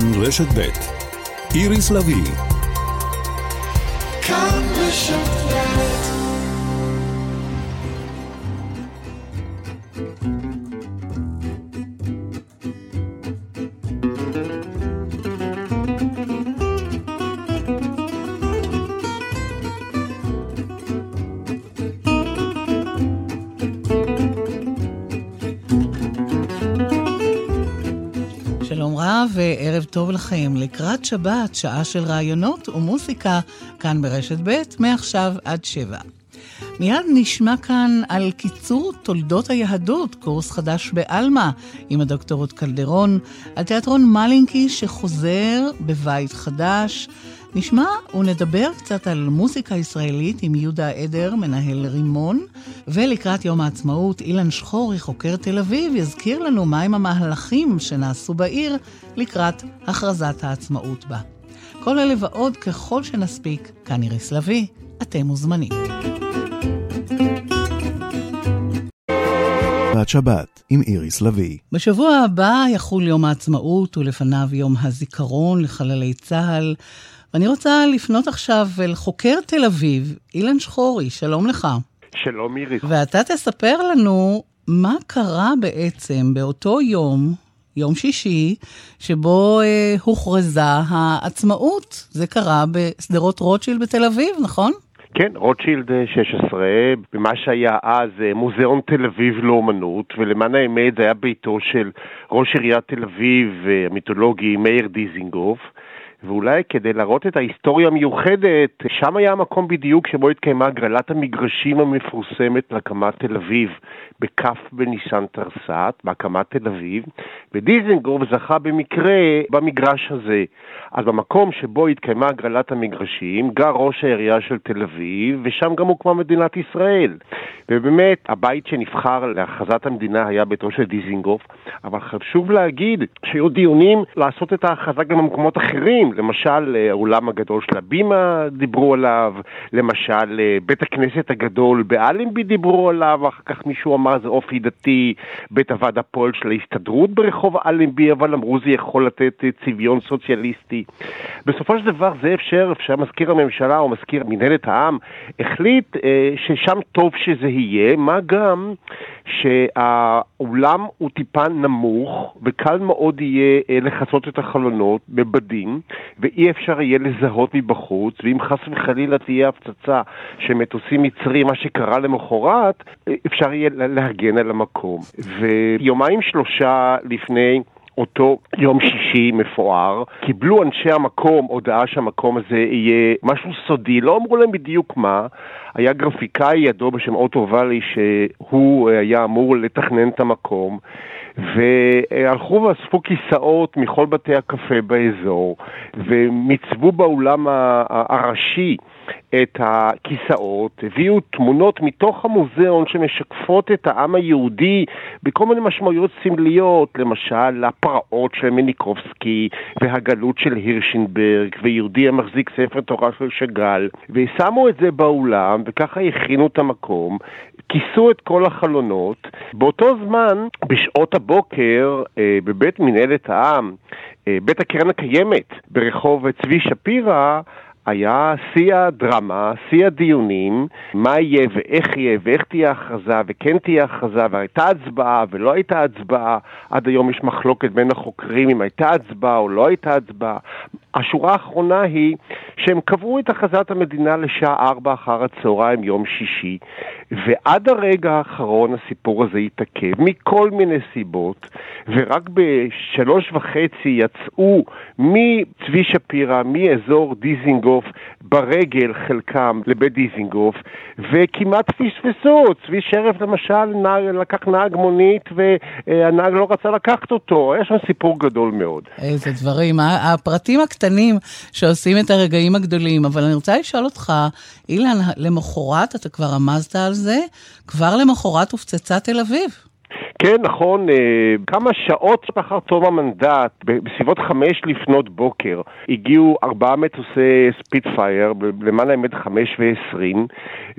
כאן רשת ב' איריס לביא. כאן רשת וערב טוב לכם. לקראת שבת, שעה של רעיונות ומוסיקה, כאן ברשת ב', מעכשיו עד שבע. מיד נשמע כאן על קיצור תולדות היהדות, קורס חדש בעלמא, עם הדוקטורות קלדרון, על תיאטרון מלינקי שחוזר בבית חדש. נשמע ונדבר קצת על מוזיקה ישראלית עם יהודה עדר, מנהל רימון, ולקראת יום העצמאות, אילן שחורי, חוקר תל אביב, יזכיר לנו מהם המהלכים שנעשו בעיר לקראת הכרזת העצמאות בה. כל אלה ועוד ככל שנספיק, כאן איריס לביא, אתם מוזמנים. שבת שבת עם איריס לביא. בשבוע הבא יחול יום העצמאות ולפניו יום הזיכרון לחללי צה"ל. ואני רוצה לפנות עכשיו אל חוקר תל אביב, אילן שחורי, שלום לך. שלום איריס. ואתה תספר לנו מה קרה בעצם באותו יום, יום שישי, שבו אה, הוכרזה העצמאות. זה קרה בשדרות רוטשילד בתל אביב, נכון? כן, רוטשילד 16, במה שהיה אז אה, מוזיאון תל אביב לאומנות, ולמען האמת זה היה ביתו של ראש עיריית תל אביב אה, המיתולוגי מאיר דיזינגוף. ואולי כדי להראות את ההיסטוריה המיוחדת, שם היה המקום בדיוק שבו התקיימה הגרלת המגרשים המפורסמת להקמת תל אביב, בכ' בניסן תרס"ט, בהקמת תל אביב, ודיזנגוף זכה במקרה במגרש הזה. אז במקום שבו התקיימה הגרלת המגרשים, גר ראש העירייה של תל אביב, ושם גם הוקמה מדינת ישראל. ובאמת, הבית שנבחר להכרזת המדינה היה ביתו של דיזינגוף, אבל חשוב להגיד שהיו דיונים לעשות את ההכרזה גם במקומות אחרים, למשל האולם הגדול של הבימה דיברו עליו, למשל בית הכנסת הגדול באלנבי דיברו עליו, אחר כך מישהו אמר זה אופי דתי, בית הוועד הפועל של ההסתדרות ברחוב אלנבי, אבל אמרו זה יכול לתת צביון סוציאליסטי. בסופו של דבר זה אפשר, אפשר מזכיר הממשלה או מזכיר מנהלת העם, החליט אה, ששם טוב שזה יהיה, מה גם שהאולם הוא טיפה נמוך וקל מאוד יהיה אה, לכסות את החלונות בבדים ואי אפשר יהיה לזהות מבחוץ ואם חס וחלילה תהיה הפצצה של מטוסים מה שקרה למחרת, אה, אפשר יהיה להגן על המקום. ויומיים שלושה לפני אותו יום שישי מפואר, קיבלו אנשי המקום הודעה שהמקום הזה יהיה משהו סודי, לא אמרו להם בדיוק מה. היה גרפיקאי ידו בשם אוטו ואלי שהוא היה אמור לתכנן את המקום. והלכו ואספו כיסאות מכל בתי הקפה באזור, ומיצבו באולם הראשי את הכיסאות, הביאו תמונות מתוך המוזיאון שמשקפות את העם היהודי בכל מיני משמעויות סמליות, למשל הפרעות של מניקובסקי והגלות של הירשנברג ויהודי המחזיק ספר תורה של שאגאל, ושמו את זה באולם וככה הכינו את המקום, כיסו את כל החלונות. באותו זמן, בשעות הבוקר, אה, בבית מנהלת העם, אה, בית הקרן הקיימת ברחוב צבי שפירא, היה שיא הדרמה, שיא הדיונים, מה יהיה ואיך יהיה ואיך תהיה הכרזה וכן תהיה הכרזה והייתה הצבעה ולא הייתה הצבעה, עד היום יש מחלוקת בין החוקרים אם הייתה הצבעה או לא הייתה הצבעה. השורה האחרונה היא שהם קבעו את הכרזת המדינה לשעה ארבע אחר הצהריים יום שישי, ועד הרגע האחרון הסיפור הזה התעכב מכל מיני סיבות, ורק בשלוש וחצי יצאו מצבי שפירא, מאזור דיזינגוף, ברגל חלקם לבית דיזינגוף, וכמעט פספסו. צבי שרף למשל נהג, לקח נהג מונית והנהג לא רצה לקחת אותו, היה שם סיפור גדול מאוד. איזה דברים, הפרטים הקטנים שעושים את הרגעים הגדולים, אבל אני רוצה לשאול אותך, אילן, למחרת, אתה כבר רמזת על זה, כבר למחרת הופצצה תל אביב. כן, נכון, אה, כמה שעות לאחר תום המנדט, בסביבות חמש לפנות בוקר, הגיעו ארבעה מטוסי ספיטפייר, למען האמת חמש ועשרים,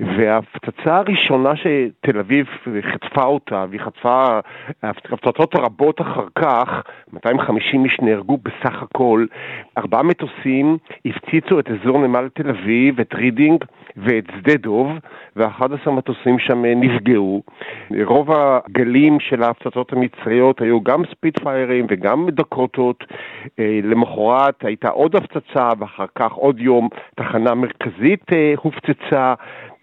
וההפצצה הראשונה שתל אביב חטפה אותה, והיא חטפה הפצצות רבות אחר כך, 250 איש נהרגו בסך הכל, ארבעה מטוסים הפציצו את אזור נמל תל אביב, את רידינג ואת שדה דוב, ו-11 מטוסים שם נפגעו. רוב הגלים של ההפצצות המצריות היו גם ספיטפיירים וגם דקוטות. אה, למחרת הייתה עוד הפצצה, ואחר כך עוד יום תחנה מרכזית אה, הופצצה.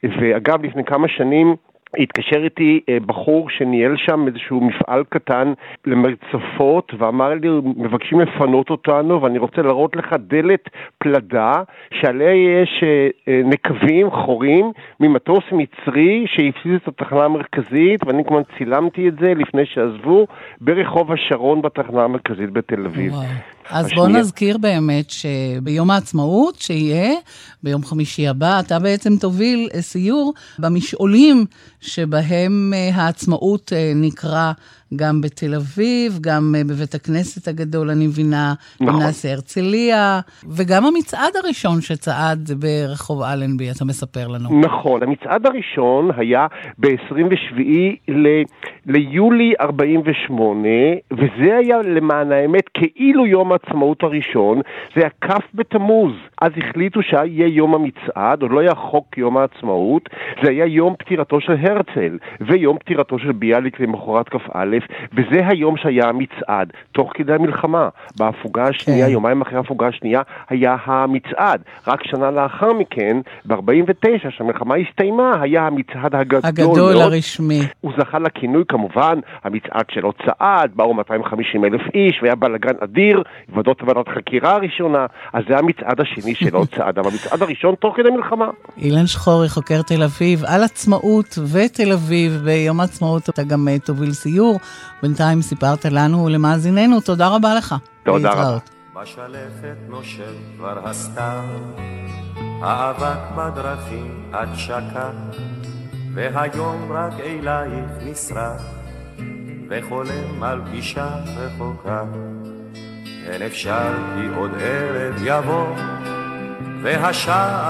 ואגב, לפני כמה שנים התקשר איתי אה, בחור שניהל שם איזשהו מפעל קטן למרצפות ואמר לי, מבקשים לפנות אותנו ואני רוצה להראות לך דלת פלדה שעליה יש אה, אה, נקבים, חורים, ממטוס מצרי שהפסיד את התחנה המרכזית ואני כמובן צילמתי את זה לפני שעזבו ברחוב השרון בתחנה המרכזית בתל אביב. וואו. אז בוא נזכיר באמת שביום העצמאות, שיהיה ביום חמישי הבא, אתה בעצם תוביל סיור במשעולים שבהם אה, העצמאות אה, נקרא גם בתל אביב, גם אה, בבית הכנסת הגדול, אני מבינה, נכון. בנאסי הרצליה, וגם המצעד הראשון שצעד ברחוב אלנבי, אתה מספר לנו. נכון, המצעד הראשון היה ב-27 ל- ליולי 48, וזה היה למען האמת כאילו יום העצמאות הראשון, זה היה כ' בתמוז. אז החליטו שיהיה יום המצעד, עוד לא היה חוק יום העצמאות, זה היה יום פטירתו של הרצל, ויום פטירתו של ביאליק למחרת כ"א, וזה היום שהיה המצעד, תוך כדי המלחמה. בהפוגה השנייה, כן. יומיים אחרי ההפוגה השנייה, היה המצעד. רק שנה לאחר מכן, ב-49, כשהמלחמה הסתיימה, היה המצעד הגדול הגדול מאוד. הרשמי. הוא זכה לכינוי כמובן, המצעד של הוצאת, באו 250 אלף איש, והיה בלאגן אדיר, ועדות ועדת חקירה הראשונה, אז זה המצעד השני של הוצאת, אבל המצעד הראשון תוך כדי מלחמה. אילן שחורי, חוקר תל אביב, על עצמאות ותל אביב, ביום העצמאות אתה גם אה, תוביל סיור. בינתיים סיפרת לנו ולמאזיננו, תודה רבה לך. תודה רבה. בשלפת נושב כבר הסתיו, האבק בדרכים עד שקע, והיום רק אלייך נשרף, וחולם על פגישה רחוקה. אין אפשר כי עוד ערב יבוא, והשעה